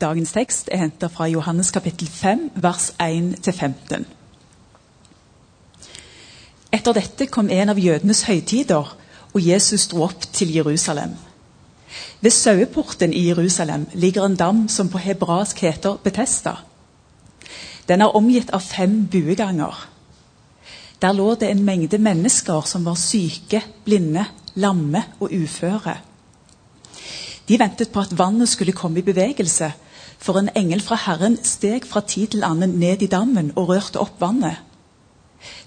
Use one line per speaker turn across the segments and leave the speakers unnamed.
Dagens tekst er hentet fra Johannes kapittel 5, vers 1-15. Etter dette kom en av jødenes høytider, og Jesus dro opp til Jerusalem. Ved saueporten i Jerusalem ligger en dam som på hebraisk heter Betesta. Den er omgitt av fem bueganger. Der lå det en mengde mennesker som var syke, blinde, lamme og uføre. De ventet på at vannet skulle komme i bevegelse, for en engel fra Herren steg fra tid til annen ned i dammen og rørte opp vannet.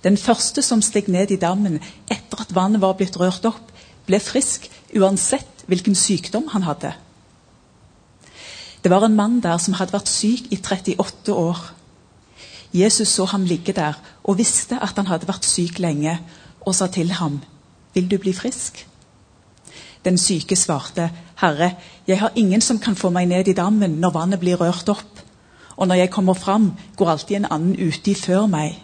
Den første som steg ned i dammen etter at vannet var blitt rørt opp, ble frisk uansett hvilken sykdom han hadde. Det var en mann der som hadde vært syk i 38 år. Jesus så ham ligge der og visste at han hadde vært syk lenge, og sa til ham, 'Vil du bli frisk?' Den syke svarte, 'Herre, jeg har ingen som kan få meg ned i dammen når vannet blir rørt opp.' 'Og når jeg kommer fram, går alltid en annen uti før meg.'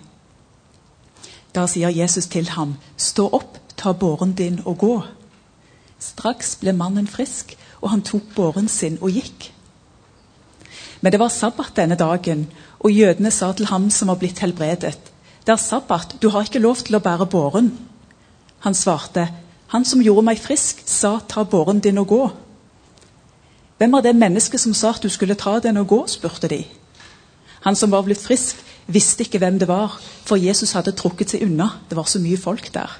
Da sier Jesus til ham, 'Stå opp, ta båren din og gå.' Straks ble mannen frisk, og han tok båren sin og gikk. Men det var sabbat denne dagen, og jødene sa til ham som var blitt helbredet, 'Det er sabbat, du har ikke lov til å bære båren.' Han svarte, 'Han som gjorde meg frisk, sa, ta båren din og gå.' Hvem var det mennesket som sa at du skulle ta den og gå? spurte de. Han som var blitt frisk, visste ikke hvem det var, for Jesus hadde trukket seg unna. Det var så mye folk der.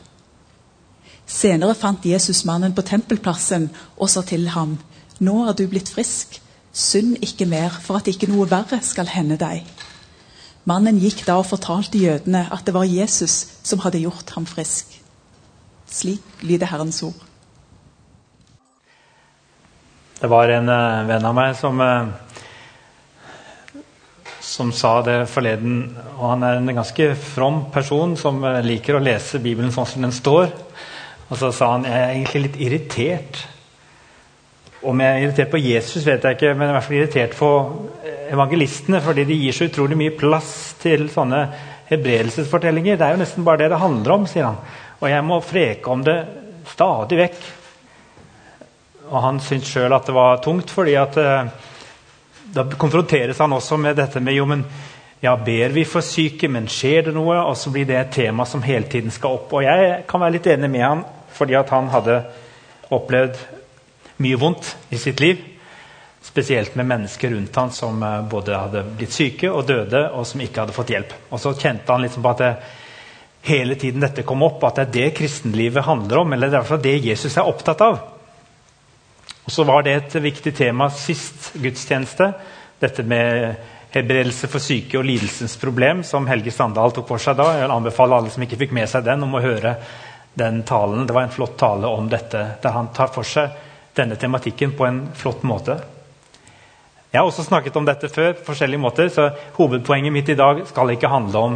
Senere fant Jesus mannen på tempelplassen og sa til ham, 'Nå er du blitt frisk. Synd ikke mer, for at ikke noe verre skal hende deg.' Mannen gikk da og fortalte jødene at det var Jesus som hadde gjort ham frisk. Slik lyder Herrens ord.
Det var en uh, venn av meg som, uh, som sa det forleden. og Han er en ganske from person som uh, liker å lese Bibelen sånn som den står. Og så sa han jeg er egentlig litt irritert. Om jeg er irritert på Jesus, vet jeg ikke, men jeg er i hvert fall irritert på evangelistene. Fordi de gir så utrolig mye plass til sånne hebredelsesfortellinger. Det er jo nesten bare det det handler om, sier han. Og jeg må freke om det stadig vekk. Og han syntes sjøl at det var tungt, fordi at eh, da konfronteres han også med dette med jo, men ja, ber vi for syke, men skjer det noe? Og så blir det et tema som hele tiden skal opp. Og jeg kan være litt enig med han, fordi at han hadde opplevd mye vondt i sitt liv. Spesielt med mennesker rundt han som eh, både hadde blitt syke og døde, og som ikke hadde fått hjelp. Og så kjente han liksom på at det, hele tiden dette kom opp, at det er det kristenlivet handler om. Eller det er det Jesus er opptatt av. Og så var det et viktig tema sist gudstjeneste. Dette med helbredelse for syke og lidelsens problem, som Helge Standal tok for seg da. Jeg vil anbefale alle som ikke fikk med seg den, om å høre den talen. Det var en flott tale om dette, der han tar for seg denne tematikken på en flott måte. Jeg har også snakket om dette før, på forskjellige måter, så hovedpoenget mitt i dag skal ikke handle om,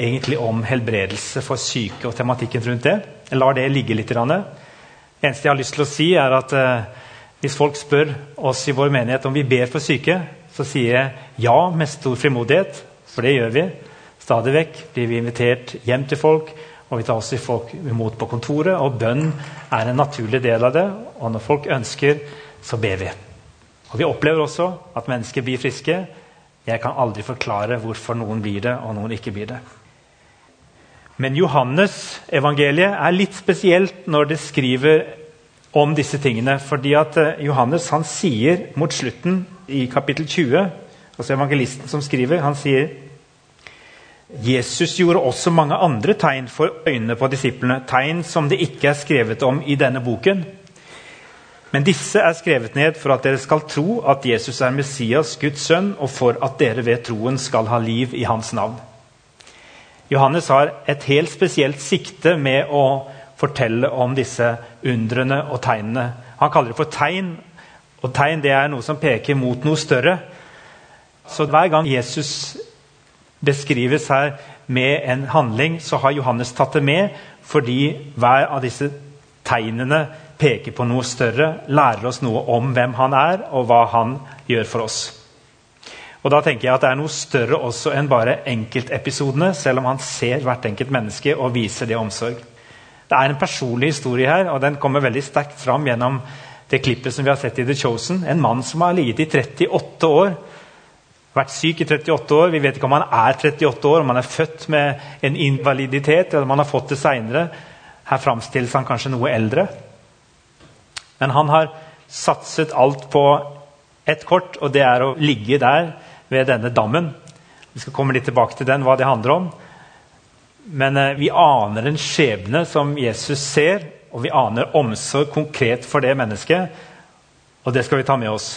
egentlig om helbredelse for syke og tematikken rundt det. Jeg lar det ligge litt. Det eneste jeg har lyst til å si, er at eh, hvis folk spør oss i vår menighet om vi ber for syke, så sier jeg ja med stor frimodighet, for det gjør vi. Stadig vekk blir vi invitert hjem til folk, og vi tar også folk imot på kontoret. Og bønn er en naturlig del av det. Og når folk ønsker, så ber vi. Og Vi opplever også at mennesker blir friske. Jeg kan aldri forklare hvorfor noen blir det, og noen ikke blir det. Men Johannes evangeliet er litt spesielt når det skriver om disse tingene. fordi at eh, Johannes han sier mot slutten i kapittel 20, altså evangelisten som skriver, han sier Jesus gjorde også mange andre tegn for øynene på disiplene, tegn som det ikke er skrevet om i denne boken. Men disse er skrevet ned for at dere skal tro at Jesus er Messias, Guds sønn, og for at dere ved troen skal ha liv i hans navn. Johannes har et helt spesielt sikte med å fortelle om disse undrene og tegnene. Han kaller det for tegn, og tegn det er noe som peker mot noe større. Så hver gang Jesus beskrives her med en handling, så har Johannes tatt det med fordi hver av disse tegnene peker på noe større, lærer oss noe om hvem han er, og hva han gjør for oss. Og da tenker jeg at Det er noe større også enn bare enkeltepisodene, selv om han ser hvert enkelt menneske og viser det omsorg. Det er en personlig historie her, og den kommer veldig sterkt fram gjennom det klippet som vi har sett i The Chosen. En mann som har ligget i 38 år. Vært syk i 38 år. Vi vet ikke om han er 38 år, om han er født med en invaliditet, eller om han har fått det seinere. Her framstilles han kanskje noe eldre. Men han har satset alt på ett kort, og det er å ligge der ved denne dammen. Vi skal komme litt tilbake til den, hva det handler om. Men eh, vi aner en skjebne som Jesus ser, og vi aner omsorg konkret for det mennesket. Og det skal vi ta med oss.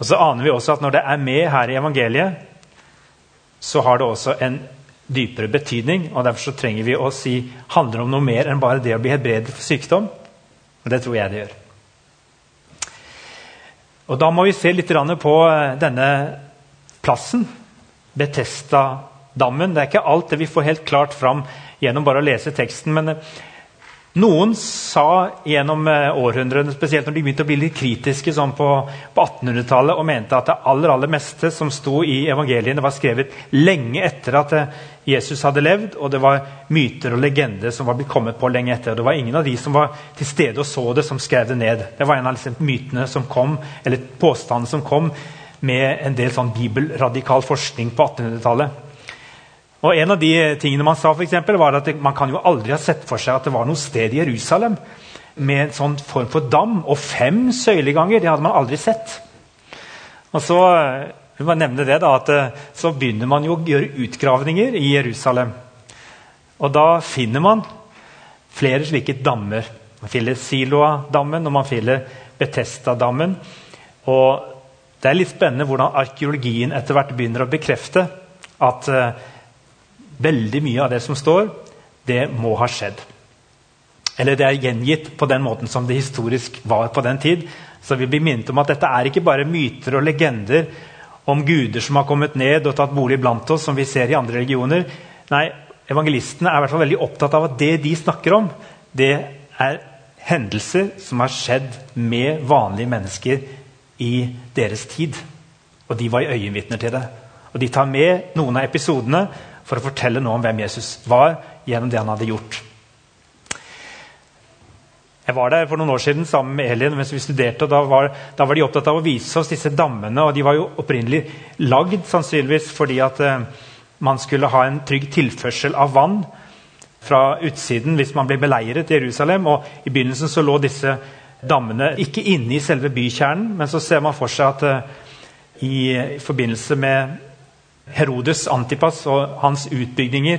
Og så aner vi også at når det er med her i evangeliet, så har det også en dypere betydning. og Derfor så trenger vi å si handler om noe mer enn bare det å bli helbredet for sykdom. Og det tror jeg det gjør. Og Da må vi se litt på eh, denne plassen, Betesta-dammen. Det er ikke alt det vi får helt klart fram gjennom bare å lese teksten. men eh, noen sa gjennom eh, århundrene, spesielt når de begynte å bli litt kritiske sånn på, på 1800-tallet, og mente at det aller, aller meste som sto i evangeliene, var skrevet lenge etter at eh, Jesus hadde levd, og det var myter og legender som var blitt kommet på lenge etter. og Det var ingen av de som var til stede og så det, som skrev det ned. Det var en av liksom, mytene som kom, eller påstandene som kom med en del sånn bibelradikal forskning på 1800-tallet. Og En av de tingene man sa for eksempel, var at man kan jo aldri ha sett for seg at det var noe sted i Jerusalem med en sånn form for dam og fem søyleganger. Det hadde man aldri sett. Og så vil man nevne det da, at eh, så begynner man jo å gjøre utgravninger i Jerusalem. Og da finner man flere slike dammer. Man finner Siloa-dammen og man finner Betesta-dammen. Og Det er litt spennende hvordan arkeologien etter hvert begynner å bekrefte at uh, Veldig mye av det som står, det må ha skjedd. Eller det er gjengitt på den måten som det historisk var på den tid. Så vi blir minnet om at dette er ikke bare myter og legender om guder som har kommet ned og tatt bolig blant oss, som vi ser i andre religioner. Nei, Evangelistene er i hvert fall veldig opptatt av at det de snakker om, det er hendelser som har skjedd med vanlige mennesker i deres tid. Og de var øyenvitner til det. Og De tar med noen av episodene for å fortelle noe om hvem Jesus var, gjennom det han hadde gjort. Jeg var der for noen år siden sammen med Elin mens vi studerte. og da var, da var, de opptatt av å vise oss disse dammene. og De var jo opprinnelig lagd sannsynligvis fordi at eh, man skulle ha en trygg tilførsel av vann fra utsiden hvis man ble beleiret i Jerusalem. og I begynnelsen så lå disse dammene ikke inne i selve bykjernen, men så ser man for seg at eh, i, forbindelse med Herodes Antipas og hans utbygninger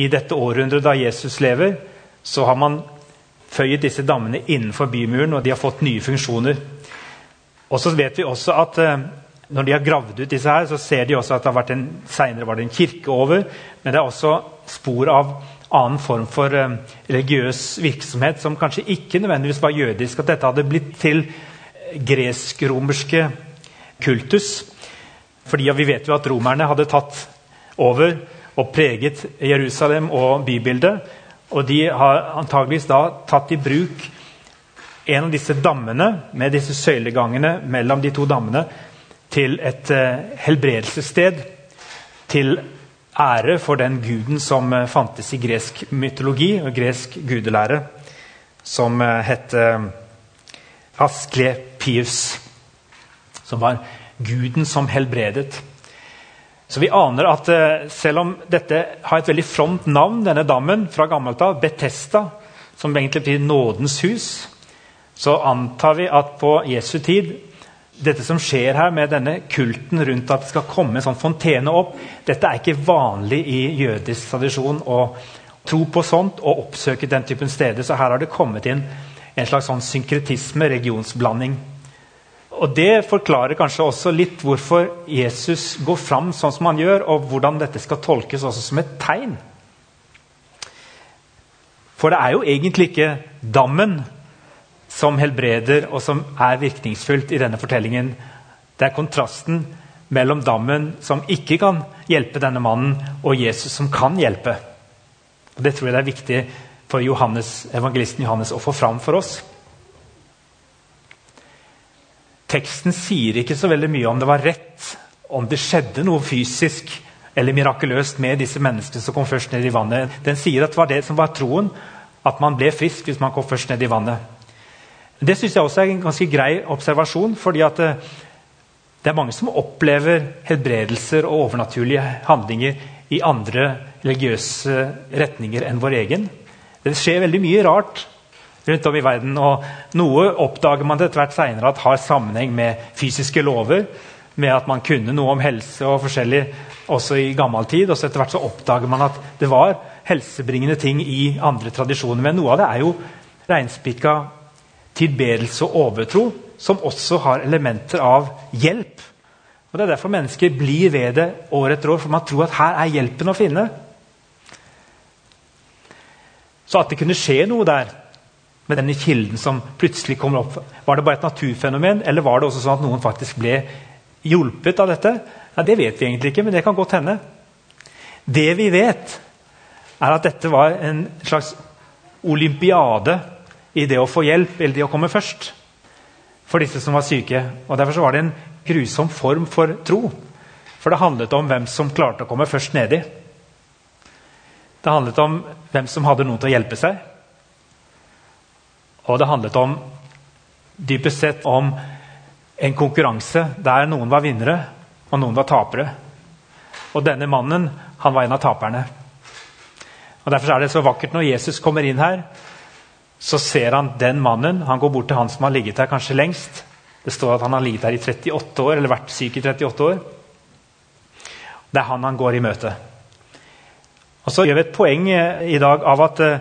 i dette århundret da Jesus lever, så har man føyet disse dammene innenfor bymuren, og de har fått nye funksjoner. Og så vet vi også at eh, Når de har gravd ut disse, her, så ser de også at det har vært en, senere var det en kirke over. Men det er også spor av annen form for eh, religiøs virksomhet som kanskje ikke nødvendigvis var jødisk. At dette hadde blitt til gresk-romerske kultus. Fordi Vi vet jo at romerne hadde tatt over og preget Jerusalem og bybildet. Og de har antageligvis da tatt i bruk en av disse dammene med disse søylegangene mellom de to dammene til et uh, helbredelsessted. Til ære for den guden som uh, fantes i gresk mytologi og gresk gudelære, som uh, het Asklepius. Som var Guden som helbredet. Så vi aner at selv om dette har et veldig fromt navn, denne dammen fra gammelt av, Betesta, som egentlig blir nådens hus, så antar vi at på Jesu tid dette som skjer her med denne kulten rundt at det skal komme en sånn fontene opp, dette er ikke vanlig i jødisk tradisjon å tro på sånt og oppsøke den typen steder. Så her har det kommet inn en slags sånn synkretisme, regionsblanding. Og Det forklarer kanskje også litt hvorfor Jesus går fram sånn som han gjør, og hvordan dette skal tolkes også som et tegn. For det er jo egentlig ikke dammen som helbreder, og som er virkningsfullt i denne fortellingen. Det er kontrasten mellom dammen, som ikke kan hjelpe denne mannen, og Jesus, som kan hjelpe. Og Det tror jeg det er viktig for Johannes, evangelisten Johannes å få fram for oss. Teksten sier ikke så veldig mye om det var rett, om det skjedde noe fysisk eller mirakuløst med disse menneskene som kom først ned i vannet. Den sier at det var det som var troen, at man ble frisk hvis man kom først ned i vannet. Det syns jeg også er en ganske grei observasjon. fordi at det, det er mange som opplever helbredelser og overnaturlige handlinger i andre religiøse retninger enn vår egen. Det skjer veldig mye rart rundt om i verden. og Noe oppdager man etter hvert senere at har sammenheng med fysiske lover. Med at man kunne noe om helse og forskjellig også i gammel tid. Og så etter hvert så oppdager man at det var helsebringende ting i andre tradisjoner. Men noe av det er jo reinspikka tilbedelse og overtro, som også har elementer av hjelp. Og Det er derfor mennesker blir ved det år etter år, for man tror at her er hjelpen å finne. Så at det kunne skje noe der med denne kilden som plutselig kommer opp, var det bare et naturfenomen, eller var det også sånn at noen faktisk ble hjulpet av dette? Ja, det vet vi egentlig ikke, men det kan godt hende. Det vi vet, er at dette var en slags olympiade i det å få hjelp, eller det å komme først, for disse som var syke. Og Derfor var det en grusom form for tro. For det handlet om hvem som klarte å komme først nedi. Det handlet om hvem som hadde noen til å hjelpe seg. Og det handlet om dypest sett om en konkurranse der noen var vinnere og noen var tapere. Og denne mannen han var en av taperne. Og Derfor er det så vakkert når Jesus kommer inn her så ser han den mannen. Han går bort til han som har ligget her kanskje lengst. Det står at han har ligget her i 38 år, eller vært syk i 38 år. Det er han han går i møte. Og Så gjør vi et poeng eh, i dag av at uh,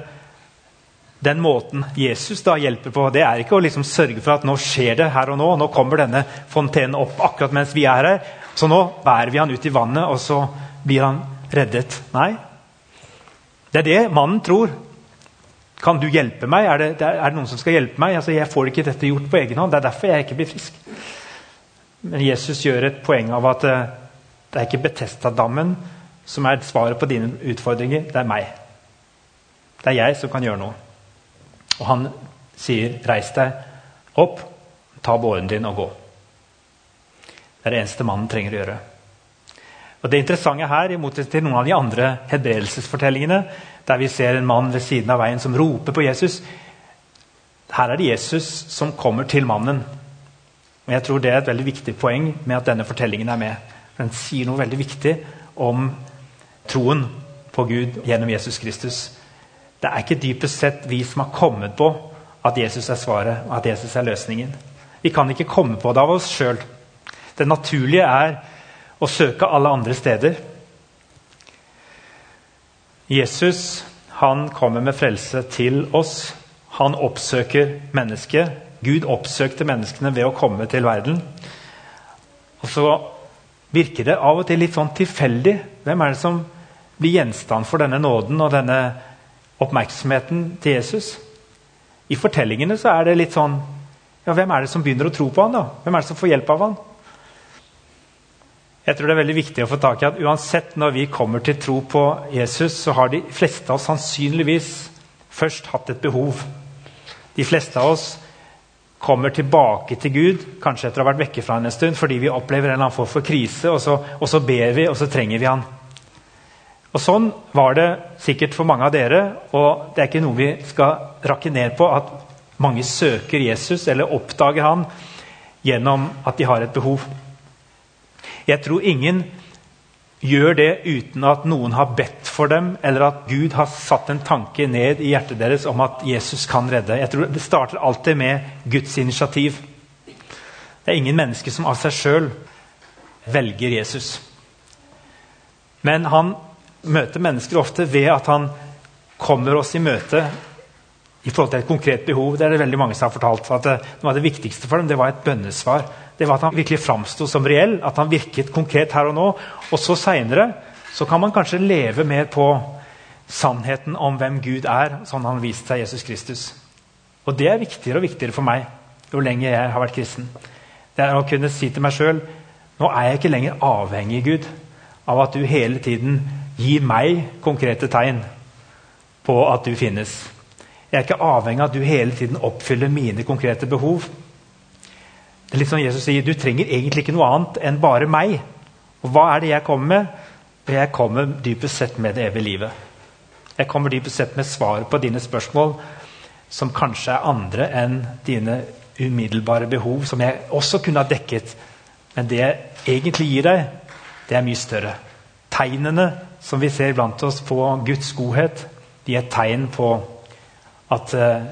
den måten Jesus da hjelper på, det er ikke å liksom sørge for at nå skjer det her og nå. Nå kommer denne fontenen opp akkurat mens vi er her. Så nå bærer vi han ut i vannet, og så blir han reddet. Nei. Det er det mannen tror. Kan du hjelpe meg? Er det, er det noen som skal hjelpe meg? Altså, jeg får ikke dette gjort på egen hånd. Det er derfor jeg ikke blir frisk. Men Jesus gjør et poeng av at uh, det er ikke Betesta-dammen som er svaret på dine utfordringer. Det er meg. Det er jeg som kan gjøre noe. Og han sier, 'Reis deg opp, ta båren din og gå'. Det er det eneste mannen trenger å gjøre. Og Det interessante her, i motsetning til noen av de andre helbredelsesfortellingene, der vi ser en mann ved siden av veien som roper på Jesus Her er det Jesus som kommer til mannen. Og Jeg tror det er et veldig viktig poeng med at denne fortellingen er med. Den sier noe veldig viktig om troen på Gud gjennom Jesus Kristus. Det er ikke dypest sett vi som har kommet på at Jesus er svaret og at Jesus er løsningen. Vi kan ikke komme på det av oss sjøl. Det naturlige er å søke alle andre steder. Jesus han kommer med frelse til oss. Han oppsøker mennesket. Gud oppsøkte menneskene ved å komme til verden. Og så virker det av og til litt sånn tilfeldig. Hvem er det som blir gjenstand for denne nåden og denne oppmerksomheten til Jesus? I fortellingene så er det litt sånn ja, Hvem er det som begynner å tro på han da? Hvem er det som får hjelp av han? Jeg tror det er veldig viktig å få tak i at Uansett når vi kommer til tro på Jesus, så har de fleste av oss sannsynligvis først hatt et behov. De fleste av oss kommer tilbake til Gud, kanskje etter å ha vært vekke fra han en stund, fordi vi opplever en eller annen form for krise, og så, og så ber vi, og så trenger vi han. Og Sånn var det sikkert for mange av dere, og det er ikke noe vi skal rakke ned på at mange søker Jesus eller oppdager han gjennom at de har et behov. Jeg tror ingen gjør det uten at noen har bedt for dem, eller at Gud har satt en tanke ned i hjertet deres om at Jesus kan redde. Jeg tror Det starter alltid med Guds initiativ. Det er ingen mennesker som av seg sjøl velger Jesus. Men han møter mennesker ofte ved at han kommer oss i møte i forhold til et konkret behov. Det er det veldig mange som har fortalt. at Noe av det viktigste for dem det var et bønnesvar det var at han virkelig framsto som reell, at han virket konkret her og nå. Og så seinere kan man kanskje leve mer på sannheten om hvem Gud er, sånn han har vist seg Jesus Kristus. Og det er viktigere og viktigere for meg jo lenger jeg har vært kristen. Det er å kunne si til meg sjøl nå er jeg ikke lenger avhengig, Gud, av at du hele tiden gir meg konkrete tegn på at du finnes. Jeg er ikke avhengig av at du hele tiden oppfyller mine konkrete behov. Det er litt sånn Jesus sier du trenger egentlig ikke noe annet enn bare meg. Og hva er det jeg kommer med? Jeg kommer dypest sett med det evige livet. Jeg kommer dypest sett med svaret på dine spørsmål. som kanskje er andre enn dine umiddelbare behov, som jeg også kunne ha dekket. Men det jeg egentlig gir deg, det er mye større. Tegnene som vi ser blant oss på Guds godhet, de er tegn på at uh,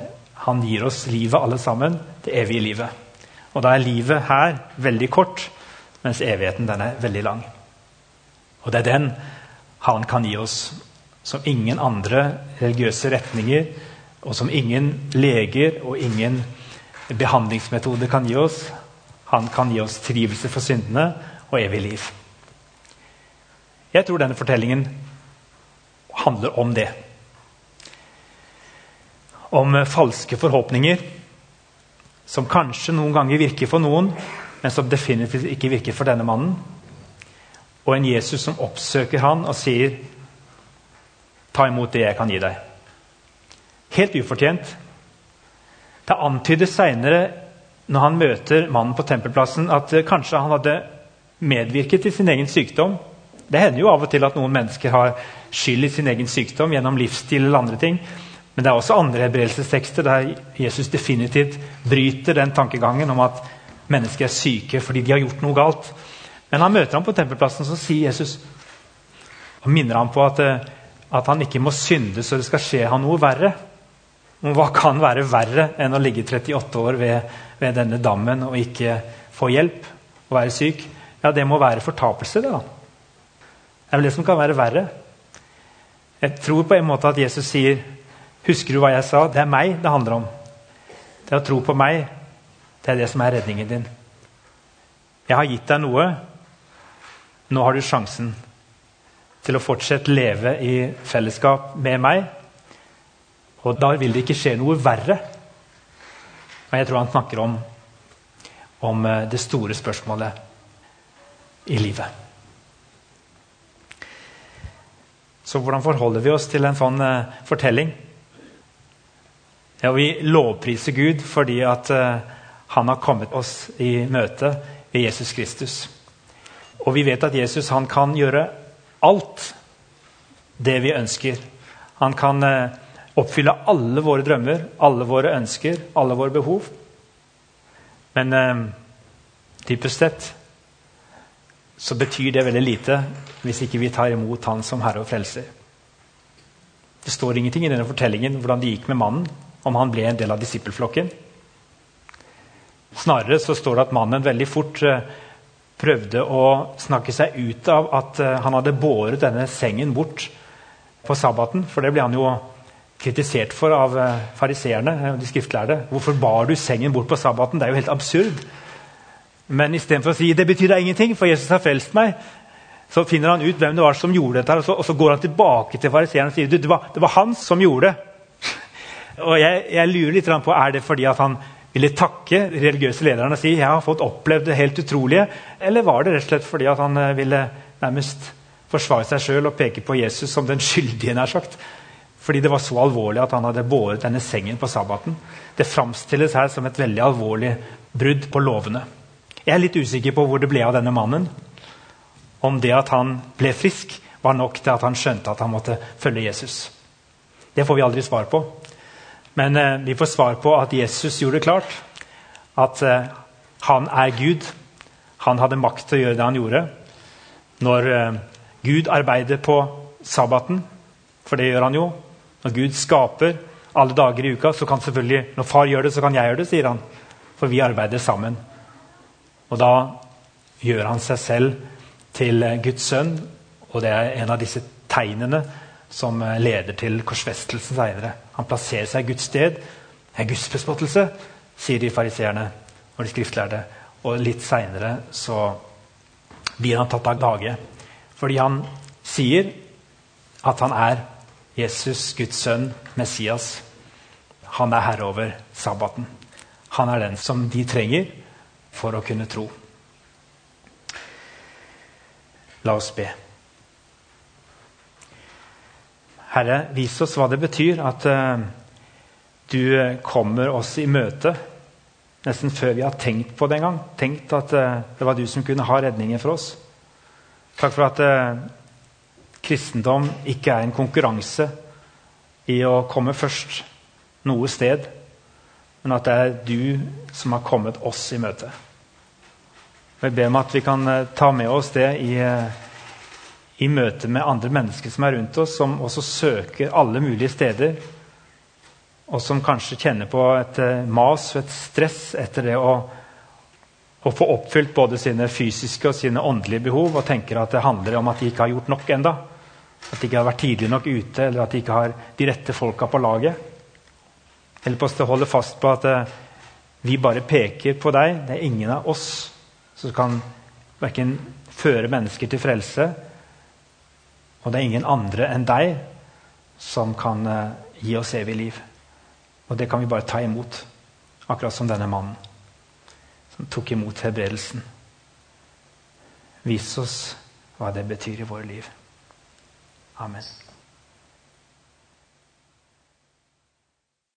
han gir oss livet alle sammen, det evige livet. Og da er livet her veldig kort, mens evigheten den er veldig lang. Og det er den han kan gi oss, som ingen andre religiøse retninger, og som ingen leger og ingen behandlingsmetode kan gi oss. Han kan gi oss trivelse for syndene og evig liv. Jeg tror denne fortellingen handler om det. Om falske forhåpninger som kanskje noen ganger virker for noen, men som definitivt ikke virker for denne mannen. Og en Jesus som oppsøker han og sier, 'Ta imot det jeg kan gi deg'. Helt ufortjent. Det antydes seinere, når han møter mannen på tempelplassen, at kanskje han hadde medvirket til sin egen sykdom. Det hender jo av og til at noen mennesker har skyld i sin egen sykdom gjennom livsstil eller andre ting. Men det er også andre hebreelsestekster der Jesus definitivt bryter den tankegangen om at mennesker er syke fordi de har gjort noe galt. Men han møter ham på tempelplassen, så sier Jesus og minner ham på at, eh, at han ikke må synde så det skal skje ham noe verre. Og hva kan være verre enn å ligge 38 år ved, ved denne dammen og ikke få hjelp og være syk? Ja, det må være fortapelse, det, da. Det er vel det som kan være verre. Jeg tror på en måte at Jesus sier Husker du hva jeg sa? Det er meg det handler om. Det å tro på meg, det er det som er redningen din. Jeg har gitt deg noe. Nå har du sjansen til å fortsette leve i fellesskap med meg. Og da vil det ikke skje noe verre. Men jeg tror han snakker om, om eh, det store spørsmålet i livet. Så hvordan forholder vi oss til en sånn uh, fortelling? Ja, vi lovpriser Gud fordi at uh, han har kommet oss i møte ved Jesus Kristus. Og vi vet at Jesus han kan gjøre alt det vi ønsker. Han kan uh, oppfylle alle våre drømmer, alle våre ønsker, alle våre behov. Men uh, dypest sett så betyr det veldig lite hvis ikke vi tar imot Han som Herre og Frelser. Det står ingenting i denne fortellingen hvordan det gikk med mannen om han ble en del av disippelflokken. Snarere så står det at mannen veldig fort eh, prøvde å snakke seg ut av at eh, han hadde båret denne sengen bort på sabbaten. For det ble han jo kritisert for av eh, fariseerne de skriftlærde. Hvorfor bar du sengen bort på sabbaten? Det er jo helt absurd. Men istedenfor å si det betyr da ingenting, for Jesus har frelst meg, så finner han ut hvem det var som gjorde dette, og så, og så går han tilbake til fariseeren og sier det var, det var han som gjorde det. Og jeg, jeg lurer litt på, Er det fordi at han ville takke religiøse lederne og si jeg har fått opplevd det helt utrolige, eller var det rett og slett fordi at han eh, ville nærmest forsvare seg sjøl og peke på Jesus som den skyldige? nær sagt? Fordi det var så alvorlig at han hadde båret denne sengen på sabbaten. Det framstilles her som et veldig alvorlig brudd på lovene. Jeg er litt usikker på hvor det ble av denne mannen. Om det at han ble frisk, var nok til at han skjønte at han måtte følge Jesus. Det får vi aldri svar på. Men eh, vi får svar på at Jesus gjorde det klart at eh, han er Gud. Han hadde makt til å gjøre det han gjorde. Når eh, Gud arbeider på sabbaten, for det gjør han jo Når Gud skaper alle dager i uka, så kan selvfølgelig Når far gjør det, så kan jeg gjøre det, sier han. For vi arbeider sammen. Og da gjør han seg selv til Guds sønn, og det er en av disse tegnene som eh, leder til korsfestelsen senere. Han plasserer seg i Guds sted. Det er gudsbespottelse, sier de fariseerne og de skriftlærde. Og litt seinere så blir han tatt av dage. Fordi han sier at han er Jesus, Guds sønn, Messias. Han er herre over sabbaten. Han er den som de trenger for å kunne tro. La oss be. Herre, vis oss hva det betyr at uh, du kommer oss i møte nesten før vi har tenkt på det engang. Tenkt at uh, det var du som kunne ha redningen for oss. Takk for at uh, kristendom ikke er en konkurranse i å komme først noe sted, men at det er du som har kommet oss i møte. Jeg ber om at vi kan eh, ta med oss det i, eh, i møte med andre mennesker som er rundt oss, som også søker alle mulige steder, og som kanskje kjenner på et eh, mas og et stress etter det å, å få oppfylt både sine fysiske og sine åndelige behov, og tenker at det handler om at de ikke har gjort nok enda. At de ikke har vært tidlig nok ute, eller at de ikke har de rette folka på laget. Eller på å holde fast på at eh, vi bare peker på deg. Det er ingen av oss som kan verken føre mennesker til frelse, og det er ingen andre enn deg som kan eh, gi oss evig liv. Og det kan vi bare ta imot, akkurat som denne mannen som tok imot helbredelsen. Vis oss hva det betyr i våre liv. Amen.